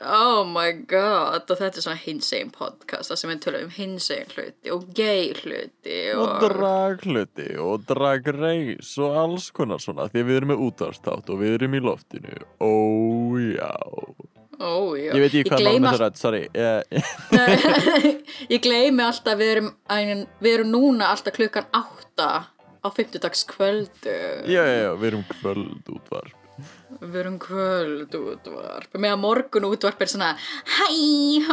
Oh my god, og þetta er svona hinsegin podcast, það sem við tölum um hinsegin hluti og gay hluti Og og... dragluti og dragreis og alls konar svona Því við erum með útvarstátt og við erum í loftinu Ó já Ó, já. Ég veit ekki hvað all- þetta rætt, sorry ég, Ég gleymi alltaf, við erum, við erum núna alltaf klukkan átta á fimmtudagskvöldu. Já, já, já, við erum kvöld útvarp Við erum kvöld útvarp. Meðan morgun útvarp er svona Hæ,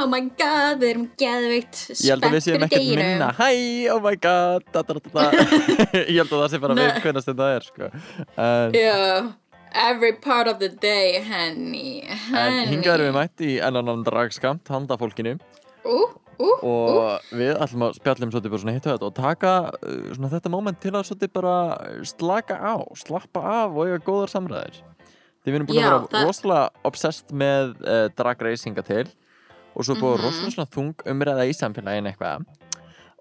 oh my god, við erum geðveikt Ég held að við séum ekkert minna. Hæ, oh my god da, da, da. Ég held að það sé bara við hvernig þetta er sko. en, Já, every part of the day, henni, erum við mætt í ennan dragskamt handa fólkinu Ú, ú, og við ætlum að spjallum svolítið og þetta og taka uh, svona þetta moment til að bara slaka á, slappa af og eiga góðar samræðir því við erum búin Já, að vera það- rosalega obsessed með uh, drag racinga til og svo búið Mhm. rosalega svona þung umræða í samfélagin eitthvað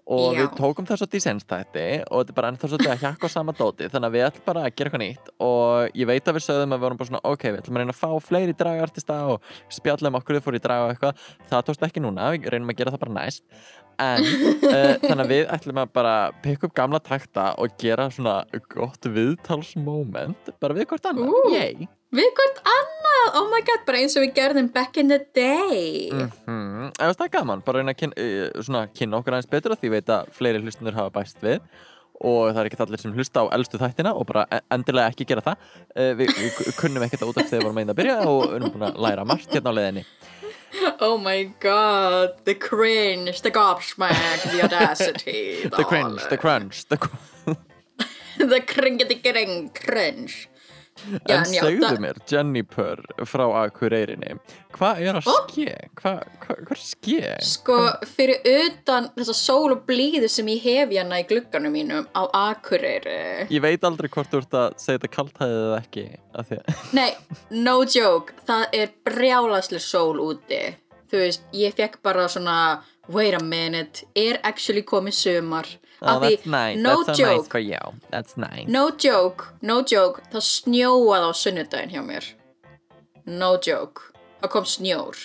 og Já. við tókum það svolítið í senstætti og þetta er bara ennþá svolítið að hjakka á sama dóti þannig að við ætlum bara að gera eitthvað nýtt og ég veit að við sögðum að við vorum bara svona ok, við ætlum að reyna að fá fleiri dragartista og spjalla um okkur við fór í draga eitthvað það tókst ekki núna, við reynum að gera það bara næst en uh, þannig að við ætlum að bara pikka upp gamla takta og gera svona gott viðtalsmoment bara við hvort annað, Ú. Við hvort annað, oh my god, bara eins og við gerðum back in the day. mm -hmm. það er gaman, bara reyna að kynna, svona, kynna okkur aðeins betur af því veit að fleiri hlustundur hafa bæst við og það er ekki allir sem hlusta á elstu þættina og bara e- endilega ekki gera það uh, við, við kunnum ekkert að út af þegar við vorum að að byrja og við erum búin að læra margt hérna á leiðinni Oh my god, the cringe, the gobsmack, the audacity. The cringe, the crunch, the cr- the cringeti gring cringe. En já, segðu það- mér, Jennifer frá Akureyrinni Hvað er að ske? Hvað hva, hva er ske? Sko, fyrir utan þessa sól og blíðu sem ég hef hérna í glugganum mínum á Akureyri. Ég veit aldrei hvort þú ert að segja þetta kaltæðið eða ekki Nei, no joke, það er brjálaslega sól úti. Þú veist, ég fekk bara svona, wait a minute, er actually komið sumar. Oh, that's nice, no that's so joke, nice for you That's nice no joke, no joke, það snjóaði á sunnudaginn hjá mér. No joke, það kom snjór.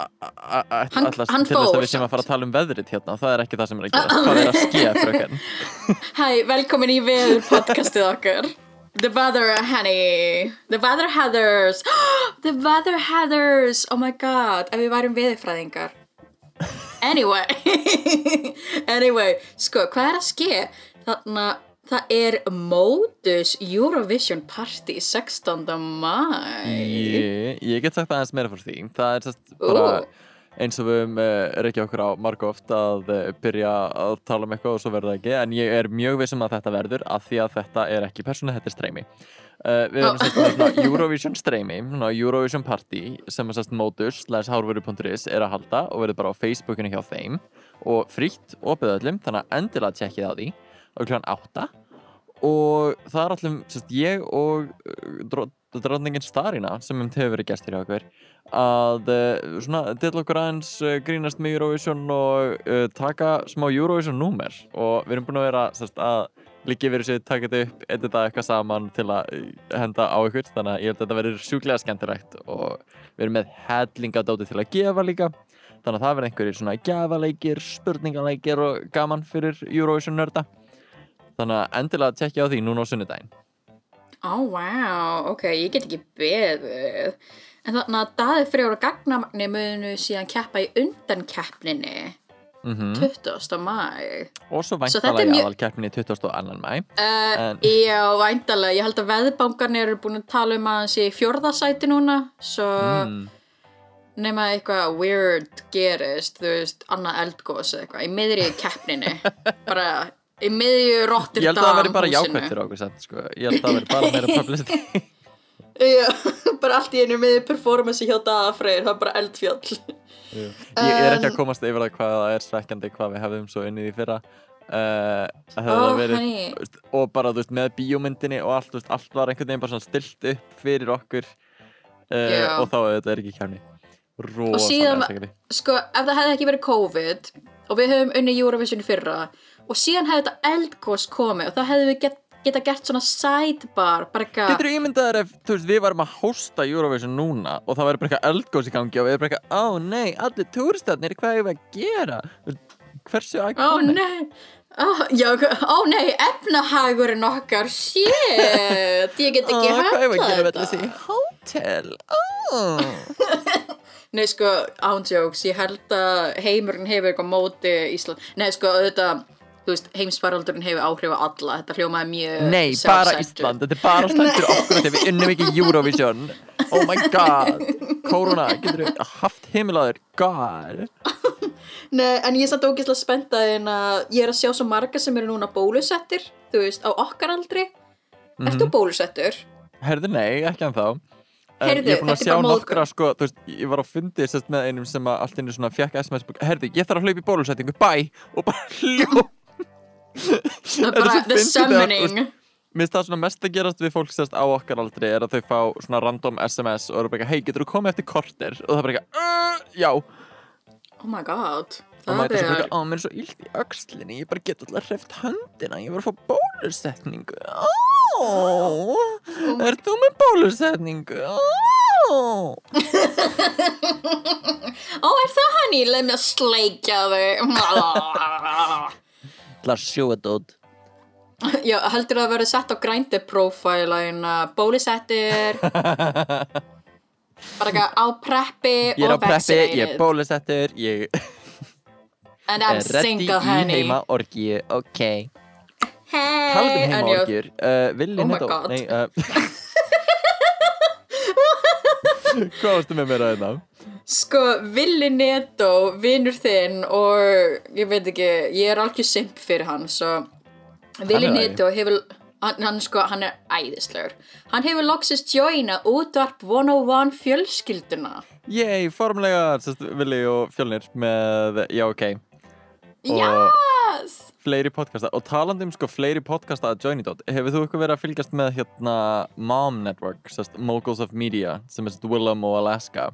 Hann- hann til þess fór að við samt. að fara að tala um veðrið hérna Það er ekki það sem er að gera Hvað er að ske, fröken? Hæ, velkomin í veður podcastið okkar. The Weather Honey, The Weather Heathers, The Weather Heathers, oh my god, ef við værum veðurfræðingar. Anyway, anyway, sko, hvað er að ske? Þannig að það er Modus Eurovision Party 16. mæ. Ég, ég get sagt aðeins meira fyrir því Það er sest, bara Ú. eins og við höfum uh, reykja okkur á marga oft að uh, byrja að tala um eitthvað og svo verður það ekki en ég er mjög vissum að þetta verður af því að þetta er ekki persónu, þetta er streymi uh, Við erum Ó. sérst með svona Eurovision streymi Eurovision Party sem sérst Modus slags hárvöru.is er að halda og verður bara á Facebookinu hjá þeim og frítt opið öllum þannig að endilega tjekkið á því og kljóðan átta og það er allum sérst, ég og uh, drotningin Starina sem um hefur verið gestir hjá okkur að uh, svona til okkur aðeins uh, grínast með Eurovision og taka smá Eurovision númer og við erum búin að vera sérst, að líka yfir þessu taka þetta upp edita eitthvað saman til að uh, henda á ykkur. Þannig að ég held að þetta verður sjúklega skemmtilegt og við erum með hellingadóti til að gefa líka. Þannig að það verður einhverjir svona gjafaleikir, spurningaleikir og gaman fyrir Eurovision nörda. Þannig að endilega tjekkja á því núna á sunnudaginn. Ó, oh, wow, ok, ég get ekki beðið. En þannig að Daði Freyr og Gagnamagni munu síðan keppa í undankeppninni mm 20. mæ. og svo væntalega mjög- aðalkeppni 22. mæ Uh, En- Já, væntalega, ég held að veðbankarnir eru búin að tala um að hann sé í fjórðasæti núna, svo mm. nema eitthvað weird gerist, þú veist, annað eldgós eða eitthvað, í miðri keppninni, bara í miðju Rotterdam Ég held að það veri bara jákvæmt fyrir okkur samt, sko. Ég held að það veri bara meira publicity bara allt í einu með performance hjá Dagafreyr, það er bara eldfjall. Ég er ekki að komast yfir það hvað það er svekkjandi hvað við hefðum svo unnið í fyrra. Uh, hefði verið veist, og bara veist, með bíómyndinni og allt, veist, allt var einhvern veginn stilt upp fyrir okkur. Uh, og þá þetta er ekki kæmni rosalega síðan- Sko, ef það hefði ekki verið COVID og við höfum unni Eurovision fyrra og síðan hefði þetta eldgós komið og þá hefði við get, geta gert svona sidebar. Getur þú ímyndað þér ef, þú veist, við varum að hósta Eurovision núna og það væri bara eitthvað eldgós í gangi og við erum bara eitthvað, ó nei, allir túristarnir, hvað erum við að gera? Þú veist, Hversu Ó nei, ó, ó nei, efnahagurinn okkar, shit, ég get ekki Ó, hvað erum við að gera með þessi þetta. hótel? Ó. Nei, sko, ándjóks, ég held að heimurinn hefur eitthvað móti Ísland. Nei, sko, auðvitað, veist, heimsfaraldurinn hefur áhrif á alla, þetta hljómaði mjög Nei, bara. Ísland, þetta er bara fyrir okkur. Þegar við unnum ekki Eurovision. Oh my god. Korona, getur við haft heimilaður God. Nei, en ég er samt ógeðslega spennt að ég er að sjá svo marga sem eru núna bólusettir, þú veist, á okkar aldri. Mhm. Ertu bólusettur? Herðu, nei, ekki en þá En Heyrðu, ég er búin að sjá nokkra sko, þú veist, ég var á fundi sérst með einum sem að allt innu svona fekk SMS Herðu, ég þarf að hlaupa í bólusettingu, bye. Og bara hljó Það er bara the summoning. Mér finnst það svona mest að gerast við fólk sérst á okkar aldri er að þau fá svona random SMS og eru bara eitthvað, hei, getur þú komið eftir korter? Og það er bara eitthvað, uh, já Oh my god. Það er á, mér er svo illt í öxlinni ég bara get alltaf hreft höndina ég var að fá bólusetningu ó, er þú með bólusetningu ó ó, er það hann í leið með að er sjóadótt Já, heldur það að vera sett á grænti profile en uh, bólusettir, bara eitthvað á preppi Ég er á preppi, ég er bólusettur Ég And I'm single, honey. heima orgíu Ok. Hey, Talað um en heima já, orgíur uh, Oh my God. Nei, uh, Hvað varstu með mér að þetta? Sko, Willi Netto, vinnur þinn og ég veit ekki, ég er algjör simp fyrir hann, svo Willi Netto hefur, hann, hann sko, hann er æðislegur. Hann hefur loksist joina útvarp 101 fjölskylduna. Yey, formlega sérst, Villi og Fjölnir með Já, ok Og- Yes! fleiri podcasta og talandi um sko fleiri podcasta að join it out hefur þú eitthvað verið að fylgjast með hérna Mom Network, sérst, Moguls of Media sem er Willem og Alaska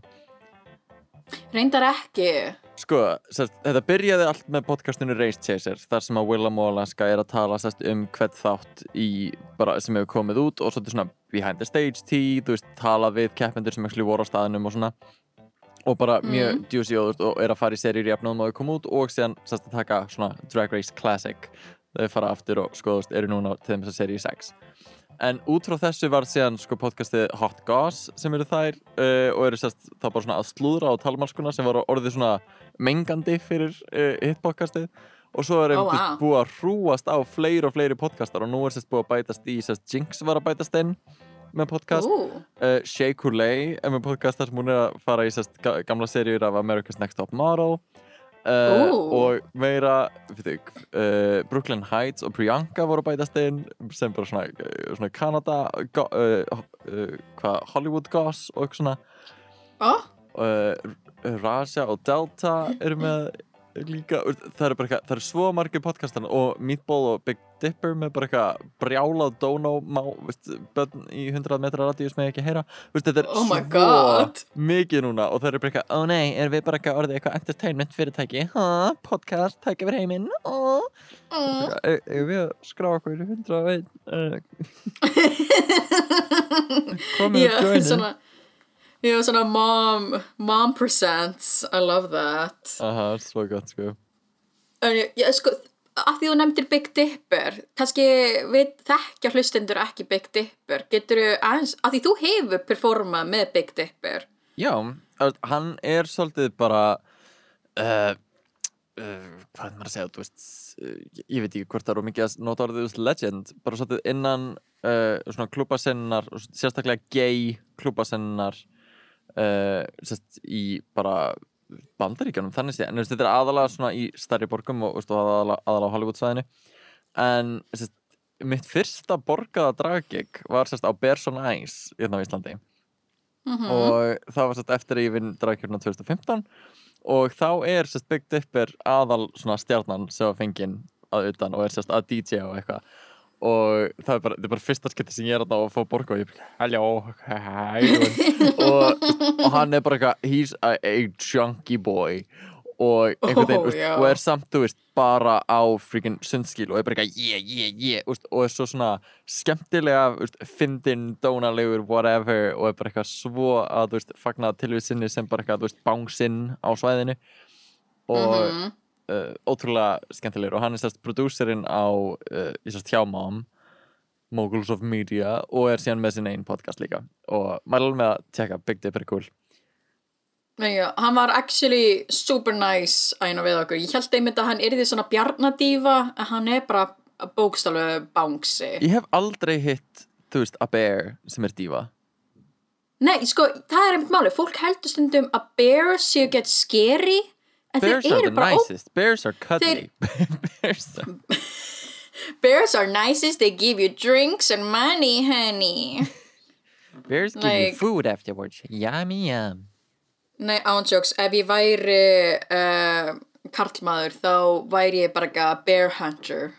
Reyndar ekki. sko, sérst, þetta byrjaði allt með podcastinu Race Chaser þar sem að Willem og Alaska er að tala sérst um hvert þátt í, bara, sem hefur komið út og svolítið svona behind the stage tea þú veist, tala við keppendur sem ekki voru á staðinum og svona og bara mjög juicy og, þú veist, og er að fara í seríur jafnum og þau kom út og síðan sérst að taka svona Drag Race Classic. Þau fara aftur og skoðast eru núna til þess að seríu 6 en út frá þessu var síðan sko podcastið Hot Goss sem eru þær uh, og eru sérst þá bara svona að slúðra á talmalskuna sem var orðið svona mengandi fyrir uh, hitt podcastið. Og svo er Ó, oh, vá. búið að hrúast á fleiri og fleiri podcastar og nú er sérst búið að bætast í sérst Jinx var að bætast inn með podcast. Uh, Shea Coulee er með podcast þar sem hún er að fara í ga- gamla seríur af America's Next Top Model. Uh, og meira þau, uh, Brooklyn Heights og Priyanka voru bætast inn sem bara svona, svona Canada go, uh, Hollywood Goss og eitthvað svona. Uh, Raja og Delta eru með líka, það eru bara eitthvað, það eru svo margir podcastar og Meatball og Big Dipper með bara eitthvað brjálað dono má, veist, börn í 100 metra radíus með ekki heyra, veist, þetta er Oh my svo God. mikið núna og það eru bara eitthvað, ó nei, erum við bara eitthvað orðið eitthvað entertainment fyrirtæki, ha, podcast, tækja fyrir heiminn, ó. Erum við að skrá okkur í 101 uh, komið að joinin já, svona mom, mom presents, I love that. Aha, svo gott sko En ég, sko, að því þú nefndir Big Dipper, kannski við þekkja hlustendur ekki Big Dipper, getur þú að því þú hefur performað með Big Dipper. Já, hann er svolítið bara uh, uh, hvað er maður að segja, þú veist uh, ég- veit ekki hvort það er of mikið að nota orðið þú veist, legend, bara svolítið innan svona klúbasennar sérstaklega gay klúbasennar uh, sérst í bara bandaríkjanum þannig veist, þetta er aðalega svona í stærri borgum og, veist, aðalega, aðalega á Hollywood svæðinu en sérst, mitt fyrsta borgaða draggig var sérst á Bears on Ice hérna á Íslandi. Mhm. og það var eftir að ég vinn draggkjörna 2015 og þá er sérst Big Dipper aðal svona stjarnan sem var fengin að utan og er að DJ og eitthvað og það er bara, þetta er bara fyrsta skipti sem ég er að fá borga og ég er bara, hello, how you doing?" og, og hann er bara eitthvað he's a, a chunky boy og einhvern veginn, oh, já. og er samt, þú veist, bara á freaking sundskil og er bara eitthvað yeah, yeah, yeah, úst, og er svo svona skemmtilega, úst, fyndin, dónalegur, whatever og er bara eitthvað svo að, þú veist, fagna tilvið sinni sem bara eitthvað, þú veist, bánsinn á svæðinu og Mhm. Uh, ótrúlega skemmtilegur og hann er sérst prodúserinn á uh, sérst hjá Mom Moguls of Media og er síðan með sin einn podcast líka og maður er alveg með að tjekka Big Dipper er cool já, hann var actually super nice aðeina við okkur. Ég held einmitt að hann yrði svona bjarnadífa, en hann er bara bókstalegu bángsi. Ég hef aldrei hitt, þú veist, a bear sem er dífa Nei, sko, það er einmitt máli. Fólk heldur stundum að bears séu get scary, en Bears þeir are eru the bara ó- nicest, bears are cuddly. Bears are Bears are nicest, they give you drinks and money, honey. Bears give you Like- food afterwards. Yummy yum. Nei, ánsjóks, ef ég væri uh, karlmaður þá væri ég bara eitthvað bear hunter.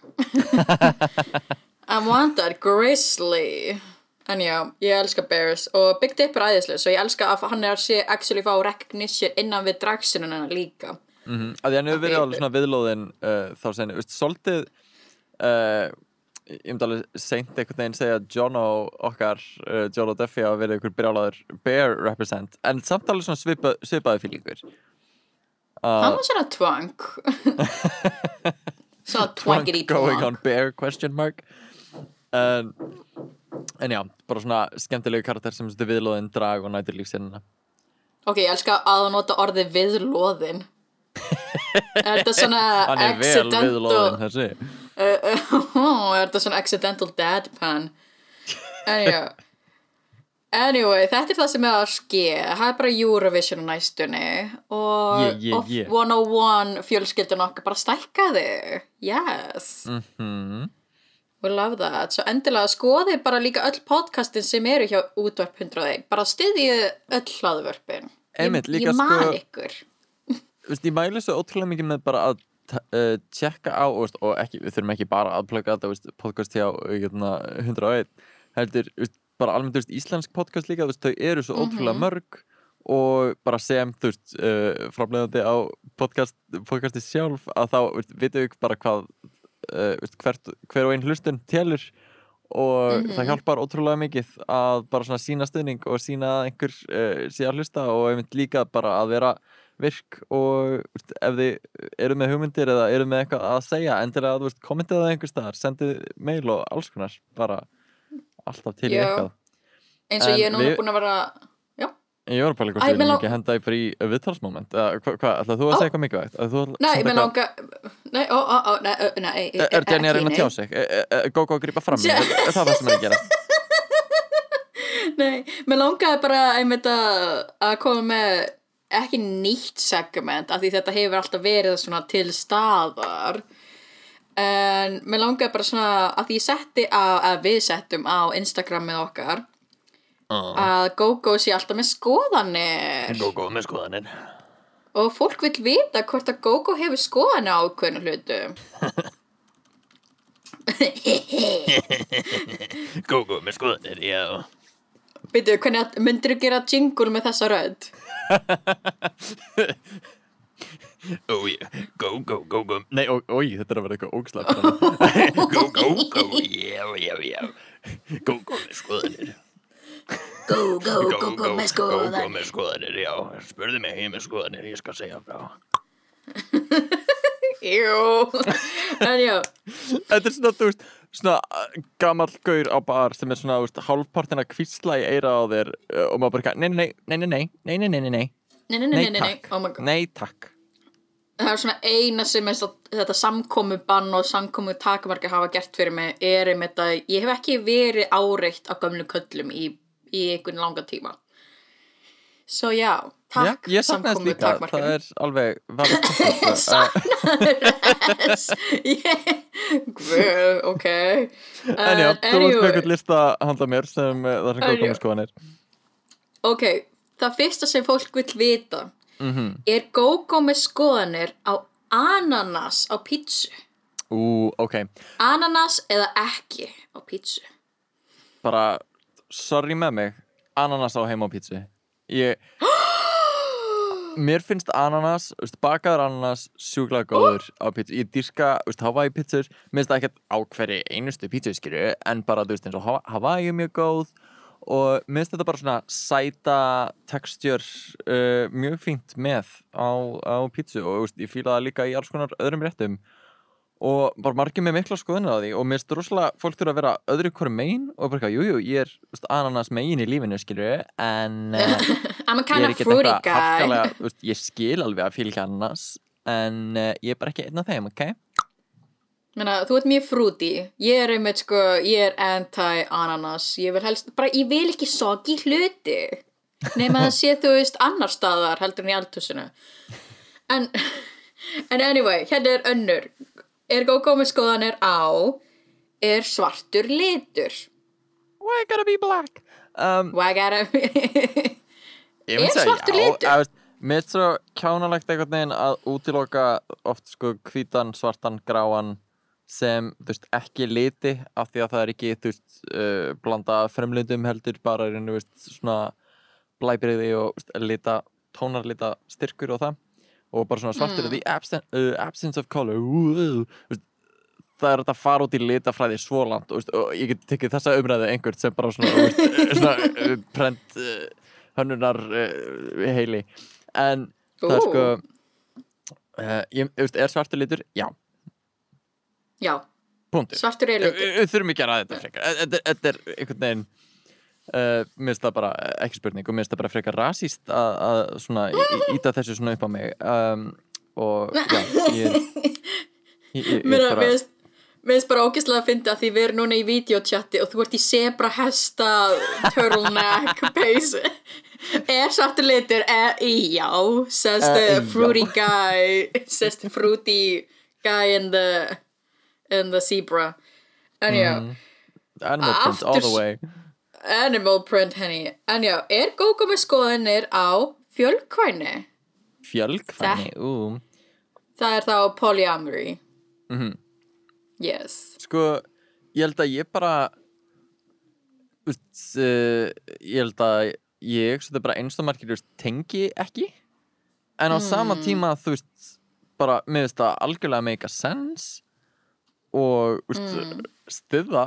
I want that grizzly. En já, ég elska bears og Big Dip er æðislega, svo ég elska að hann er að sé actually fá recognition innan við dragsinuna líka. mm -hmm. að því hann hefur verið alveg svona viðlóðin uh, þá senni, veist, svolítið uh, ég myndi alveg seint einhvern veginn segja að John og okkar uh, John og Duffy hafa verið ykkur brjálaður bear represent, en samt alveg svona svipa, svipaði fílingur Hann uh, var svona twang. svona twangity going twang. on bear question mark en, en já, bara svona skemmtilegu karakter sem viðlóðin drag og nætur lífsinnina Ok, ég elska að þú nota orðið viðlóðin. er þetta svona hann er vel accidental... viðlóðin þessi. Uh, uh, er þetta svona accidental deadpan já anyway, þetta er það sem er að ske það er bara Eurovision á næstunni og, Yeah, yeah, yeah. 101 fjölskyldun okkar bara stækkaði. Yes, mhm we love that. Svo endilega skoði bara líka öll podcastin sem eru hjá útvarp 101 bara styðið öll hlaðvörpin. Einmitt, ég, ég man sko- ykkur. Veist, ég mæli svo ótrúlega mikið með bara að uh, tjekka á veist, og ekki, við þurfum ekki bara að plugga þetta veist, podcast hjá hérna, 101 heldur, veist, bara almennt veist, íslensk podcast líka, veist, þau eru svo ótrúlega mörg og bara sem þú veist, uh, framleiðandi á podcast, podcasti sjálf að þá veist, vitum við bara hvað hvert, hver og einn hlustun telur og það hjálpar ótrúlega mikið að bara svona sína stuðning og sína að einhver uh, sé að hlusta og einmitt líka bara að vera virk og veist, ef þið eru með hugmyndir eða eru með eitthvað að segja endilega að kommentið það einhver staðar sendið mail og alls konar bara alltaf til Já. eitthvað eins og En ég er núna við- búin að vera Ég var bara Æ, hvort við lang- ekki henda yfir í viðtalsmoment þú að Ó. segja eitthvað mikilvægt? Að Nei, mér eitthvað- langa Nei, ó, ó, ó, nei, ö, nei Er Jenny að reyna að tjá sig? Góð, góð, grípa fram Tjá- er það það sem er að gera? Nei, mér langaði bara einmitt að, að koma með ekki nýtt segment af því þetta hefur alltaf verið svona til staðar. En mér langaði bara svona að því ég setti á, að við settum á Instagramið okkar að GóGó sé alltaf með skoðanir. Góð með skoðanir og fólk vil vita hvort að GóGó hefur skoðanir á ákveðnu hlutu góð með skoðanir, já. Býtu, hvernig myndir þú gera jingle með þessa rödd? Ó, yeah, go, go, go, go Nei, ói, þetta er að vera eitthvað ógslag Go, go, go, já, já, já. Go, go með skoðanir Go, go, go, go með skoðanir með skoðanir, já Spurðu mig heim með skoðanir, ég skal segja frá Jú, en já Þetta er svona, þú veist, svona uh, gamall gaur á bar sem er svona, þú veist, hálfpartin að kvísla í eira á þér uh, og maður bara, nei, nei, nei, nei, nei, nei, nei, nei, nei, nei, Nei, nei, nei, nei, nei, nei, takk, oh my god nei, takk Það er svona eina sem er svo, þetta samkomu bann og samkomu takmarka hafa gert fyrir mig er um þetta, ég hef ekki verið áreitt á gömlu köllum í, í einhvern langa tíma Svo já, takk Já, ég saknaðist líka, það takmarkanum. er alveg valid point, sko. Uh, ok En já, þú anyway. eitthvað lista handa mér sem uh, það sem góð komið skoðanir Ok, það fyrsta sem fólk vil vita Mhm. Er GóGó með skoðanir á ananas á pítsu? Ú, ok, Ananas eða ekki á pítsu? bara sorry með mig ananas á heima á pítsu. Ég Mér finnst ananas, veist, bakaður ananas sjúklega góður á pítsu. Ég dýrka, veist, Hawaii pítsur Mér finnst það ekkert á hverju einustu pítsu skilju En bara, þú veist, eins og Hawa- Hawaii er mjög góð Og mér finnst þetta bara svona sæta textjör uh, mjög fínt með á, á pítsu Og veist, ég fíla það líka í alls konar öðrum réttum og bara margir með mikla skoðanir á því og mér finnst rosalega fólk þurfa að vera öðru hverju megin og bara, jújú, jú, ég er veist, ananas megin í lífinu, skilju en uh, ég er ekki guy. harkalega, ég skil alveg að fylgja ananas en uh, ég er bara ekki einn af þeim, ok? Meina, þú ert mjög fruity. Ég er einmitt sko, ég er anti-ananas. Ég vil helst, bara, ég vil ekki soggi hluti Nefn að sé þú veist annar staðar heldur en í eldhúsinu. En, en anyway, hérna er önnur Er GóGó með skoðanir á Er svartur litur Why gotta be black? Um, Why gotta myndi Er svartur já, litur? Mér er svo kjánalegt einhvern veginn að útiloka oft sko hvítan, svartan, gráan sem, þú veist, ekki liti af því að það er ekki, þú veist, uh, blanda fremlindum heldur bara í rauninu, þú veist, svona blæbriði og veist, lita, tónarlita styrkur og það og bara svona svartur mm. the absence, uh, absence of color. Uh, veist, það er að fara út í litafræði svo langt og, og ég get tekið þessa umræðu einhvern sem bara svona, svona uh, prent uh, hönnunar uh, heili. En það er Ú. sko uh, ég, er svartur litur? Já, Já, punktur. Svartur er litur. Þurfum ekki að ræða þetta frekar. Þetta- Þetta er einhvern veginn uh, Mér finnst það bara ekki spurning og mér finnst það bara frekar rasíst að, íta þessu svona upp á mig. Um, og já, ég er ég, ég, ég er bara Mér finnst bara ógeðslega að finna að því við erum núna í videochatti og þú ert í zebra hesta turtleneck peysu Er svartur litur? Eh, já, says Eh, the já. fruity guy says the fruity guy in the in the zebra. En já, Animal print all the way animal print henni En já, er Gógó með skoðanir á fjölkvæni? Fjölkvæni, ú. Það er þá polyamory. Mhm. Yes. Sko, ég held að ég bara úst, uh, ég held að ég, þetta er bara einstamarkir, veist, tengi ekki. En á sama tíma, þú veist bara, mér finnst það algjörlega make a sense og, þú veist, mm. stiða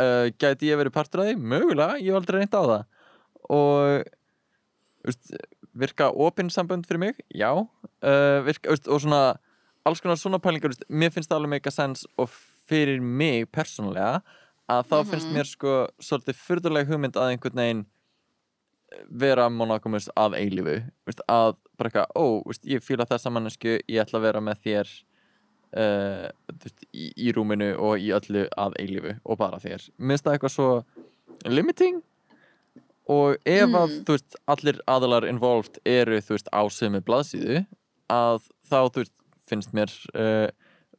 uh, gæti ég verið partur af því, mögulega ég hef aldrei reynt á það. Og veist, virka opinsambönd fyrir mig, já. Uh, virka, veist, og svona alls konar svona pælingar, veist, mér finnst það alveg make a sense og fyrir mig persónulega að þá finnst mér sko svolítið fyrðuleg hugmynd að einhvern veginn vera monogamous að veist, að bara eitthvað, ó, ég fíla þessa mannesku, ég ætla að vera með þér uh, veist, í, í rúminu og í öllu að eilífu og bara þér, minnst það eitthvað svo limiting. Og ef að, þú veist, allir aðalar involved eru, á sömu blaðsíðu, að þá, veist, finnst mér uh,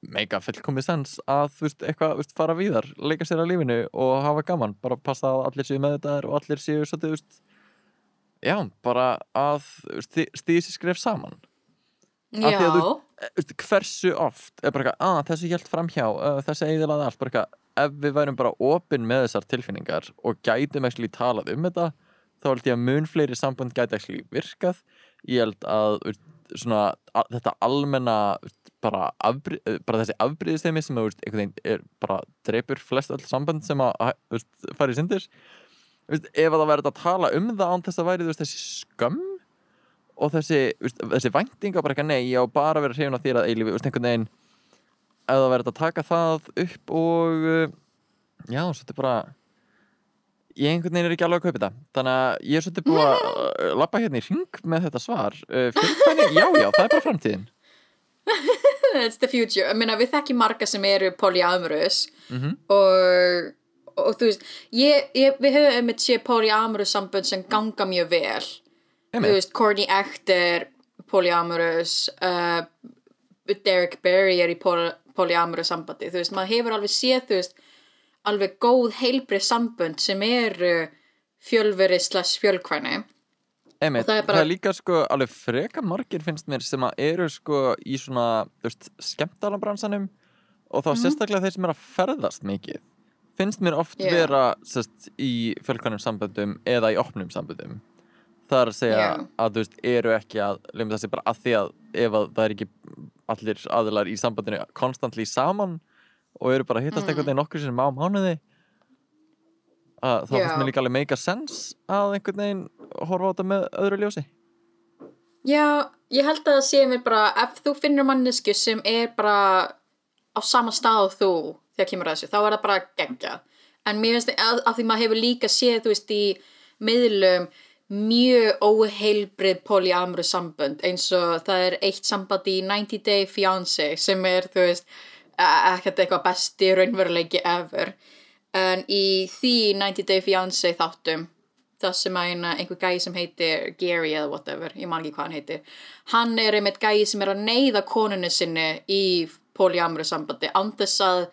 mega fullkomið sens að, þú veist, eitthvað, veist, fara víðar, leika sér að lífinu og hafa gaman, bara passa að allir séu með þetta og allir séu svolítið, veist já, bara að stíði sér skref saman. Af því að þú- hversu oft er bara eitthvað, að þessu hjælt framhjá uh, þessu eiginlega allt, bara eitthvað ef við værum bara opinn með þessar tilfinningar og gætum ekki talað um þetta þá held ég að mun fleiri sambund gæti ekki virkað. Ég held að svona, að, þetta almenna bara, afbri, eh, bara þessi afbríðistemi sem einhvern veginn er bara dreipur flest öll samband sem að að, fara í syndir. Ef að það verður að tala um það án þess að væri þessi skömm og þessi, veist, þessi væntinga bara eitthvað nei, ég á bara að vera hrifun af þér að eilífi, veist, einhvern veginn ef það verður að taka það upp og uh, já, svolítið bara ég einhvern veginn er ekki alveg að kaupa þetta þannig að ég er svolítið búið að uh, lappa hérna í ring með þetta svar uh, fjölkvæni, já, já, það er bara framtíðin It's the future. Ég meina, við þekkjum marga sem eru polyamorous Mhm. og, og þú veist, ég, ég, við höfum einmitt séð polyamorous sambönd sem ganga mjög vel. Veist, Courtney Act er polyamorous, uh, Derek Barry er í poly, polyamorou sambandi, þú veist, maður hefur alveg séð, þú veist, alveg góð heilbrið sambönd sem eru fjölveri slash fjölkvæni. Einmitt, það það, er bara- er líka sko alveg freka margir finnst mér sem að eru sko í svona, þú veist, skemmtalabransanum og þá sérstaklega þeir sem eru að ferðast mikið finnst mér oft Já. vera sérst, í fjölkvæmum samböndum eða í opnum samböndum það er að segja Já. að þú veist, eru ekki að lemja þessi bara að því að ef að það er ekki allir aðilar í sambandinu konstantli saman og eru bara að hittast Mm. einhvern veginn nokkur sem á mánuði að það Já. finnst mér líka alveg make a sense að einhvern veginn horfa á þetta með öðru ljósi Já, ég held að það sé mér bara ef þú finnur mannesku sem er bara á sama stað þú þegar kemur að þessu, þá er það bara geggja en mér finnst að, að því maður hefur líka séð þú veist í miðlum mjög óheilbrið polyamru sambönd eins og það er eitt samband í 90 Day Fiancé sem er þú veist e- ekkert eitthvað besti raunveruleiki ever en í því 90 Day Fiancé þáttum það sem að einhver gæi sem heitir Gary eða whatever, ég man ekki hvað hann heitir hann er einmitt gæi sem er að neyða konunni sinni í polyamru sambandi þess að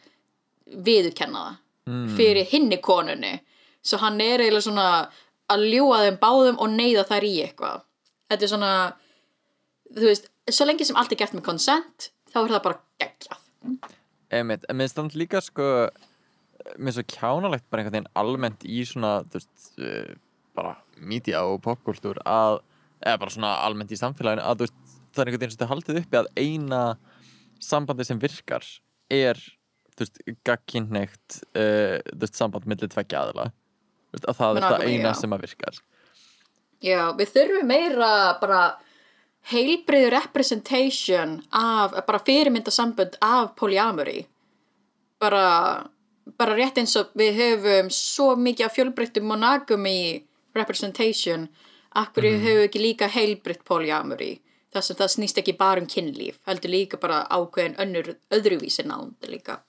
viðurkenna það Mm. fyrir hinni konunni svo hann er eiginlega svona að ljúa þeim báðum og neyða þær í eitthvað. Þetta er svona þú veist, svo lengi sem allt er gert með consent þá er það bara geggjað. Einmitt, en minnst þannig líka sko er svo kjánalegt bara einhvern veginn almennt í svona þú veist, uh, bara media og popkultúr að, eða bara svona almennt í samfélaginu að þú veist, það er einhvern veginn sem þið haldið uppi að eina sambandi sem virkar er þú veist, gagkinnegt uh, þú veist, samband millir tveggja aðila að það er það eina já. sem að virkar Já, við þurfum meira bara heilbriðu representation af, bara fyrirmyndasambönd af polyamory bara, bara rétt eins og við höfum svo mikið af fjölbreyttum monogamy representation akkur mm höfum ekki líka heilbritt polyamory þar sem það snýst ekki bara um kynlíf heldur líka bara ákveðin önnur öðruvísi nánd líka.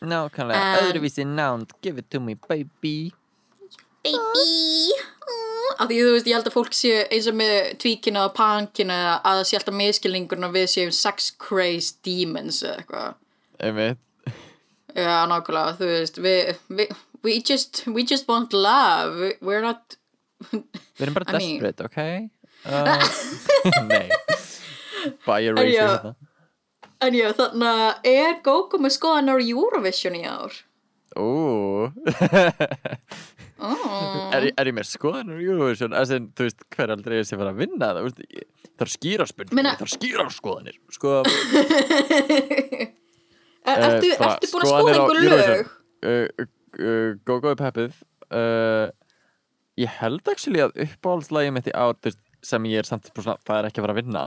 Nákvæmlega, öðruvísi nánd. Give it to me baby baby. Af því þú veist ég held að fólk séu eins og með tvíkina og pankina að það sé alltaf miskilningurinn að við séum sex crazed demons eða eitthvað. Einmitt. Já nákvæmlega þú veist við, við, we, just, we just want love. We- we're not Við erum bara I mean- desperate, ok? Uh, nei. Ég racist en já þannig að er Gogo með skoðan á Eurovision í ár Oh. er, ég- ég með skoðanur Eurovision? Þú veist, hver aldrei er sem var að vinna það? Ég, það er skýra spurning, það er skýra skoðanir Sko, er, ertu, bara ertu búin að skoða skoðanir einhver lög? Uh, uh, Gogo er peppið. Uh, Ég held actually að uppáhaldslægi mitt í veist, sem ég er samt það er ekki að fara að vinna.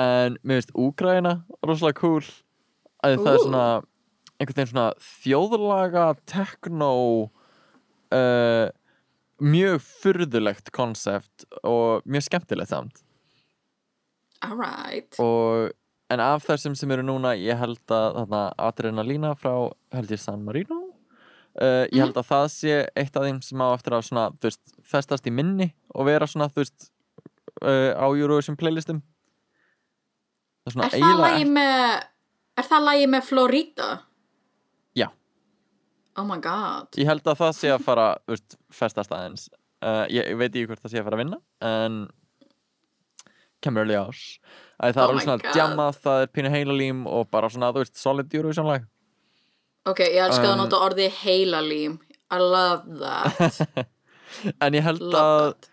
En mér finnst Úgræna rosalega cool. Að það er svona einhvern veginn svona þjóðlaga techno uh, mjög furðulegt konsept og mjög skemmtilegt samt. Alright. Og en af þessum sem eru núna ég held að þarna Adrenalina frá held ég San Marino. Uh, ég held að það sé eitt af þeim sem á eftir að svona, þú veist, festast í minni og vera svona, þú veist uh, á Eurovision playlistum. Það er Er það lagi með Er það lagi með Florida? Oh my god. Ég held að það sé að fara, veist, festast aðeins. Uh, ég, ég veit ekki hvort það sé að fara að vinna en kemur early ás Æ, það Oh er alveg svona God. djamað, það er pínu heilalím og bara svona, þú veist, solid Eurovision lag Ok, ég elska að Um, nota orðið heilalím. I love that. En ég held Love að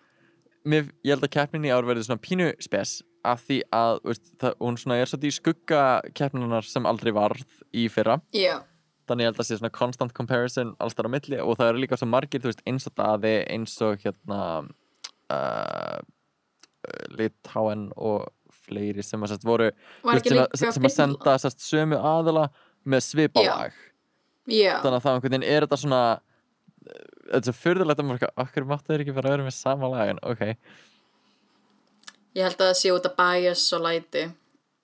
mér, ég held að keppnin í ár verði svona pínu spes af því að þú veist, það, hún svona er svolítið í skugga keppninar sem aldrei varð í fyrra. Já, þannig ég held að sé svona constant comparison alls þar á milli og það eru líka svo margir þú veist, eins og daði, eins og hérna uh, Litáen og fleiri sem að sest, voru veist, sem, að, sem að senda sest, sömu aðila með svipalag. Já, þannig að það einhvern veginn er þetta svona þetta er svo fyrðulegt að maður okkur máttu þeir ekki bara vera með sama lag? En ok. Ég held að það sé út að bias og læti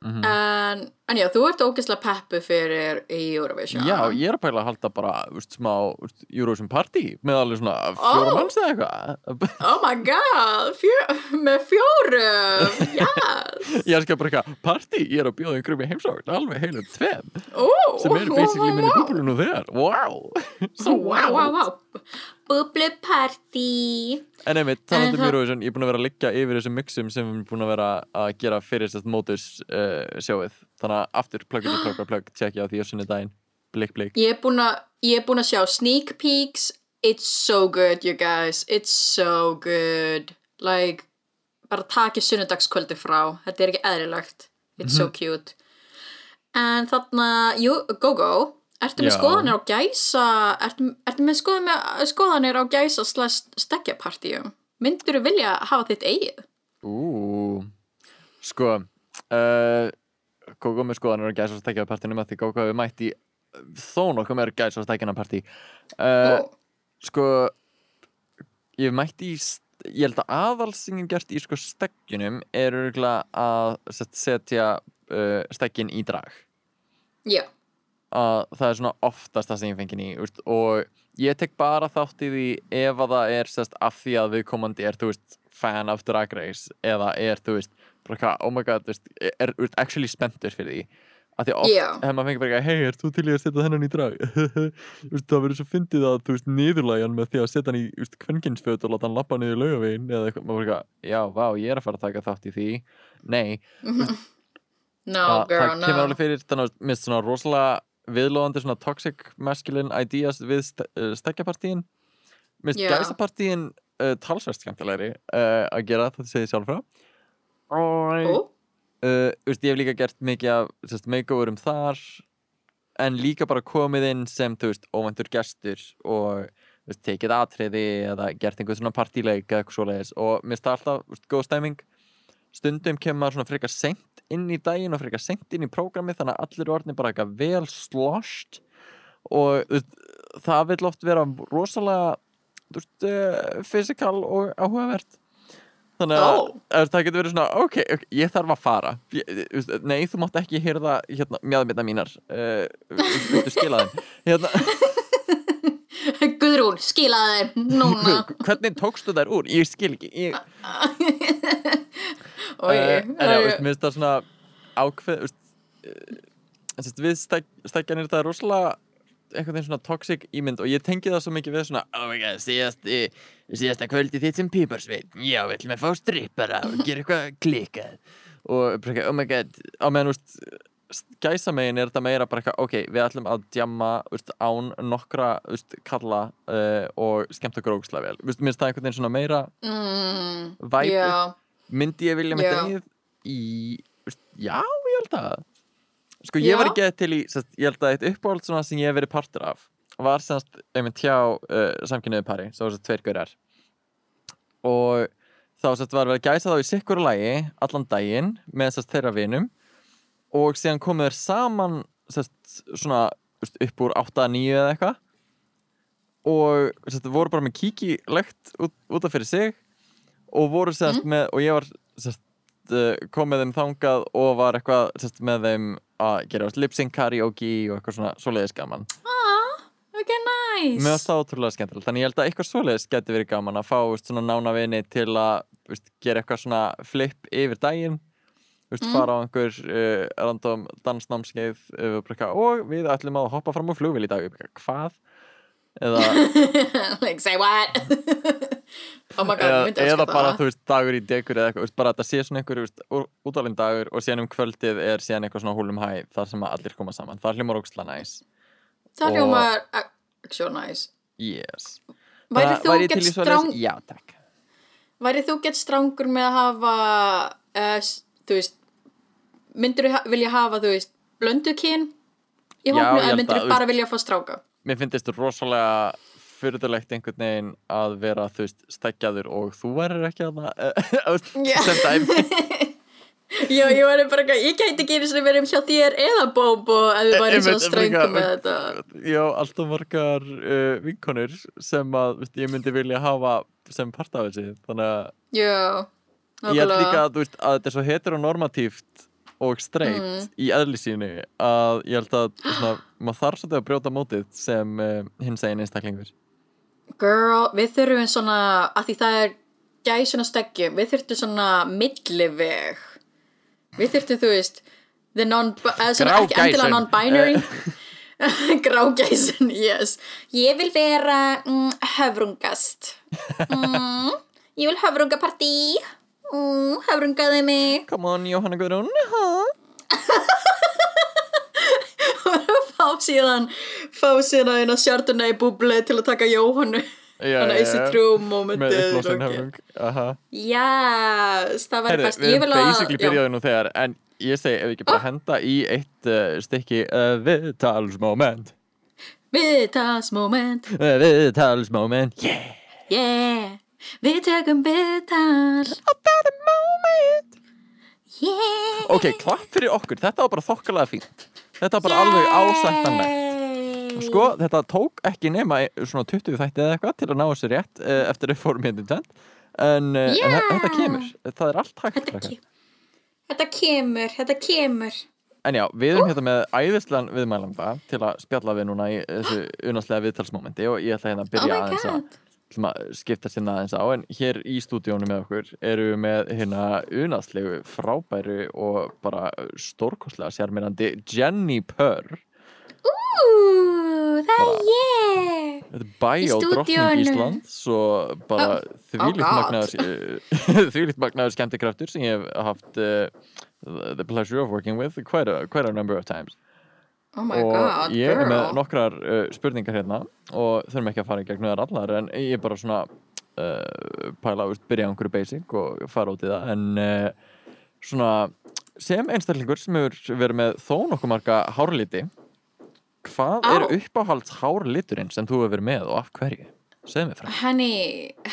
Mhm. en, en já, þú ert ógeðslega peppu fyrir Eurovision Já, ég er að pæla að halda bara úst, smá úst, Eurovision party með alveg svona fjóra Ó. manns eða eitthvað Oh my god, fjö, með fjórum Yes Ég skal bara eitthvað, partí, ég er að bjóða einhverjum í heimsókn alveg heilum tveim Ó, sem eru basically minni ó. búblu nú þegar Wow Ó, Vá, vá, vá Bublupartí En einmitt, talandi um Eurovision, ég er búin að vera að liggja yfir þessum mixum sem við erum búin að vera að gera fyrir þess að mótus uh, sjóið. Þannig að aftur pluggur til plugg og plugg, tjekkja á því á sunni daginn Blik, blik. Ég er búin að ég er búin að sjá sneak peeks. It's so good you guys. It's so good. Like bara takið sunnudagskvöldi frá. Þetta er ekki eðlilegt. It's so cute. En þarna, jú, go go Ertu með Já. skoðanir á gæsa Ertu, ertu með skoðanir, skoðanir á gæsa slash stekkjapartíum Myndur þú vilja hafa þitt eigið? Ú, sko uh, með og gæs og stekja á partinu með því Gógó hefur mætt í þó nokkuð meira gæs og stekjana partí uh, Ó, Sko ég hef mætt í ég held að hef gert í sko stekjunum er örgulega að setja uh, stekkin í drag. Já, að það er svona oftast það sem ég fengið í úst, og ég tek bara þátt í því ef að það er sest, af því að viðkomandi er veist, fan of Drag Race eða er þú veist, bara oh my god veist, er, er actually spenntur fyrir því. Að því oft Já. hefur maður fengið bara hei, er þú til í að setja þennan í drag? Veist, það verður svo fyndið að þú veist, niðurlægan með því að setja hann í veist, kvenkinsföt og láta hann lappa niður laugavegin eða eitthvað, maður eitthvað, já, vá, ég er að fara að taka þátt í því. Nei, no að girl, það kemur no. alveg fyrir þannig að mér finnst svona rosalega viðlóðandi svona toxic masculine ideas við st uh, stekjapartíin finnst Já. gæsapartíin uh, talsverst skemmtilegri uh, að gera þetta segir sjálf frá. Og uh, ég hef líka gert mikið af makeoverum þar en líka bara komið inn sem þú veist, óvæntur gestur og veist, tekið atriði eða gert einhver svona partíleik og það alltaf veist, góð stemming. Stundum kemur maður svona frekar seint inn í daginn og frekar seint inn í prógrami þannig að allir orðin bara eitthvað vel sloshed og það vil oft vera rosalega uh, physical og áhugavert. Þannig að oh. það getur verið svona ok, ok, ég þarf að fara. Ég, nei, þú mátt ekki hýrða hérna, mjöðmynda mínar uh, viltu skila þeim? Hérna, Guðrún, skilaði þeim núna. Hvernig tókstu þær úr? Ég skil ekki ég, en já, mér finnst það svona ákveð sérst, við stæk, stækjanir það er rosalega einhvern veginn svona toxic ímynd og ég tengi það svo mikið við svona oh my god, síðast, síðasta kvöldi þitt sem píparsveit já, við ætlum að fá strippara og gera eitthvað klikað og oh my god á meðan, gæsa megin er þetta meira bara eitthvað, ok, við ætlum að djamma án nokkra kalla uh, og skemmt okkur ógustlega vel, finnst það einhvern veginn svona meira mm, væpið myndi ég vilja mitt eigið í, já, ég held að. Sko ég Já. var ekki til í sest, ég held að eitt uppáhald svona sem ég hef verið partur af var semst, einmitt hjá uh, samkynniðu pari, svo þess að tveir gaurar. Og þá sest, var verið að gæsa þá í sikkur lagi allan daginn með sest, þeirra vinum. Og síðan komu þeir saman svona upp úr 8-9 eða eitthvað. Og voru bara með kíkilegt út, út af fyrir sig og voru sérst með og ég var sérst uh, kom með þeim þangað og var eitthvað sérst með þeim að gera lip-sync karaoke og eitthvað svona svoleiðis gaman. Ok, nice. Mér varst það ótrúlega skemmtilegt þannig ég held að eitthvað svoleiðis geti verið gaman að fá veist, svona nána vini til að veist, gera eitthvað svona flip yfir daginn. Veist, Mm. fara á einhver uh, random dansnámskeið uh, og, við ætlum að hoppa fram á flugvél í dag hvað eða like, say what? Oh my god, eða, eða bara þú veist dagur í degur eða eitthvað, bara að þetta sé svona einhver útvalinn dagur og síðan um kvöldið er síðan eitthvað svona húlum hæ þar sem að allir koma saman, það hljómar ógstla næs. Það hljómar actually nice yes. Væri þú gett stráng Já, takk. Væri þú gett strángur með að hafa uh, þú veist myndir þú vilja hafa þú veist blöndu kyn í ég eða að, þú bara vilja fá stráka Mér finnst þetta rosalega fyrðulegt einhvern veginn að vera þú veist stekkjaður og þú værir ekki að það sem dæmi. Já, ég væri bara eitthvað, ég gæti ekki einu sinni verið hjá þér eða bóbo ef við væri svo bara- með þetta. Já, alltaf margar uh, vinkonur sem að veist, ég myndi vilja hafa sem part af þessi þannig að já, ég held líka að, veist, að þetta er svo heteronormatíft og straight Mm. í eðli sínu að ég held að svona, maður þarf svolítið að brjóta mótið sem uh, hins eginn einstaklingur girl, við þurfum svona að því það er gæsuna steggjum, við þurfum svona milliveg Við þurftum, þú veist, non, eða svona ekki endilega non-binary. Grágæsin, yes. Ég vil vera mm, höfrungast. Mm, ég vil höfrungapartí. Mm, höfrungaði mig. Come on, Jóhanna Guðrún fá síðan fá síðan eina Chardonnay búbli til að taka Jóhannu. Þannig að þessi trú Með momentið uppblásinn ok. höfrung Aha. Yes, það Heyrðu, best. Við basically já. byrjaði nú þegar En ég segi ef við ekki bara henda í eitt uh, stykki uh, Viðtalsmoment. Viðtalsmoment. Uh, Viðtalsmoment Yeah. Yeah, við tökum viðtal. About a moment. Yeah. Ok, klapp fyrir okkur, þetta var bara þokkalega fínt. Þetta var bara alveg ásættanlegt. Sko, þetta tók ekki nema e- svona 20 þætti eða eitthvað til að ná þessu rétt uh, eftir fórum hérna en, uh, en Já. þe- þetta kemur, það er allt hægt Þetta, krakkar. ke þetta kemur, þetta kemur. En já, við erum hérna með æðislegan viðmælanda til að spjalla við núna í þessu unarslega viðtalsmomenti og ég ætla hérna að Oh byrja my aðeins að skipta sinna aðeins á en hér í stúdíónu með okkur eru við með hérna unarslegu frábæru og bara stórkostlega sérmyrandi Jenny Purr. Ú, það er ég! Þetta er bæjó Í drottning. Ísland svo bara Oh, þvílíkt oh þvílíkt magnaður skemmtikraftur sem ég hef haft uh, the pleasure of working with quite a, quite a number of times Oh my og god, ég er með girl nokkrar uh, spurningar hérna og þurfum ekki að fara í gegnum þær allar en ég er bara svona uh, pæla að byrja á einhverju basic og fara út í það en uh, svona sem einstaklingur sem hefur verið með þó nokkuð marga hárliti hvað Á. er uppáhalds hárliturinn sem þú hefur verið með og af hverju? Segð mér frá Henni,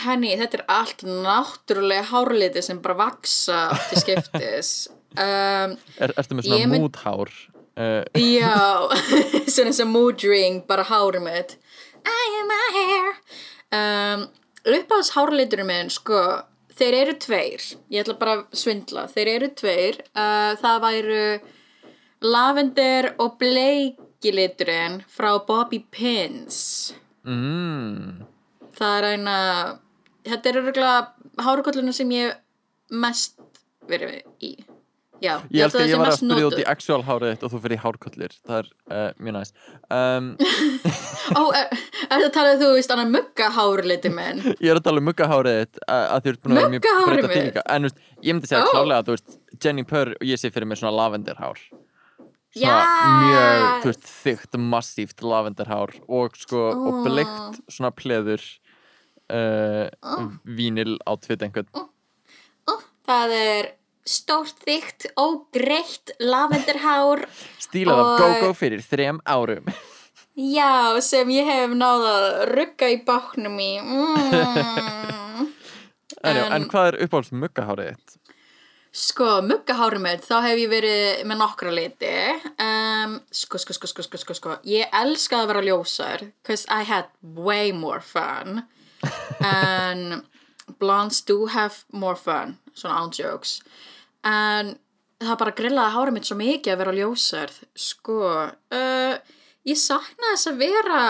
henni, þetta er allt náttúrulega hárliti sem bara vaksa til skiptis um, er, Ertu með svona mynd- múthár? Uh, Já, svona sem mood ring, bara hárið mitt. I am my hair. Um, Uppáhalds hárliturinn minn, sko Þeir eru tveir, ég ætla bara að svindla. Þeir eru tveir. Uh, Það væru lavender og bleikiliturinn frá Bobby Pins. Mm, Það er eina Þetta er örgulega hárukolluna sem ég mest verið í Já, Ég held að ég var að spyrja út í actual hárið þitt og þú fyrir í hárkollir Það er uh, mjög næst um, Ó, er, er það talað þú veist annar mugga hárliti minn? Ég er að tala um muggahárið þitt að þú ert búin að vera mjög breyta líka En veist, ég myndi segja Ó. klálega að þú veist Jenny Purr og ég sé fyrir mér svona lavenderhár Svona Yes. mjög, þú veist, þygt, massíft lavenderhár og sko, og Ó. bleikt svona pleður uh, vínil á tvitt einhvern. Það er stórt þygt og greitt lavenderhár Stílað af go-go fyrir þrem árum. Já, sem ég hef náð að rugga í báknum í. Mm. En, En- en hvað er uppáhalds muggahárið þitt? Sko, muggahárið mitt, þá hef ég verið með nokkra liti. Um, Sko, sko, sko, sko, sko, sko, Ég elskaði að vera ljósar Cause I had way more fun. And blondes do have more fun Svona án jokes En það bara grillaði hárið mitt svo mikið að vera ljósar Sko, uh, ég saknaði þess að vera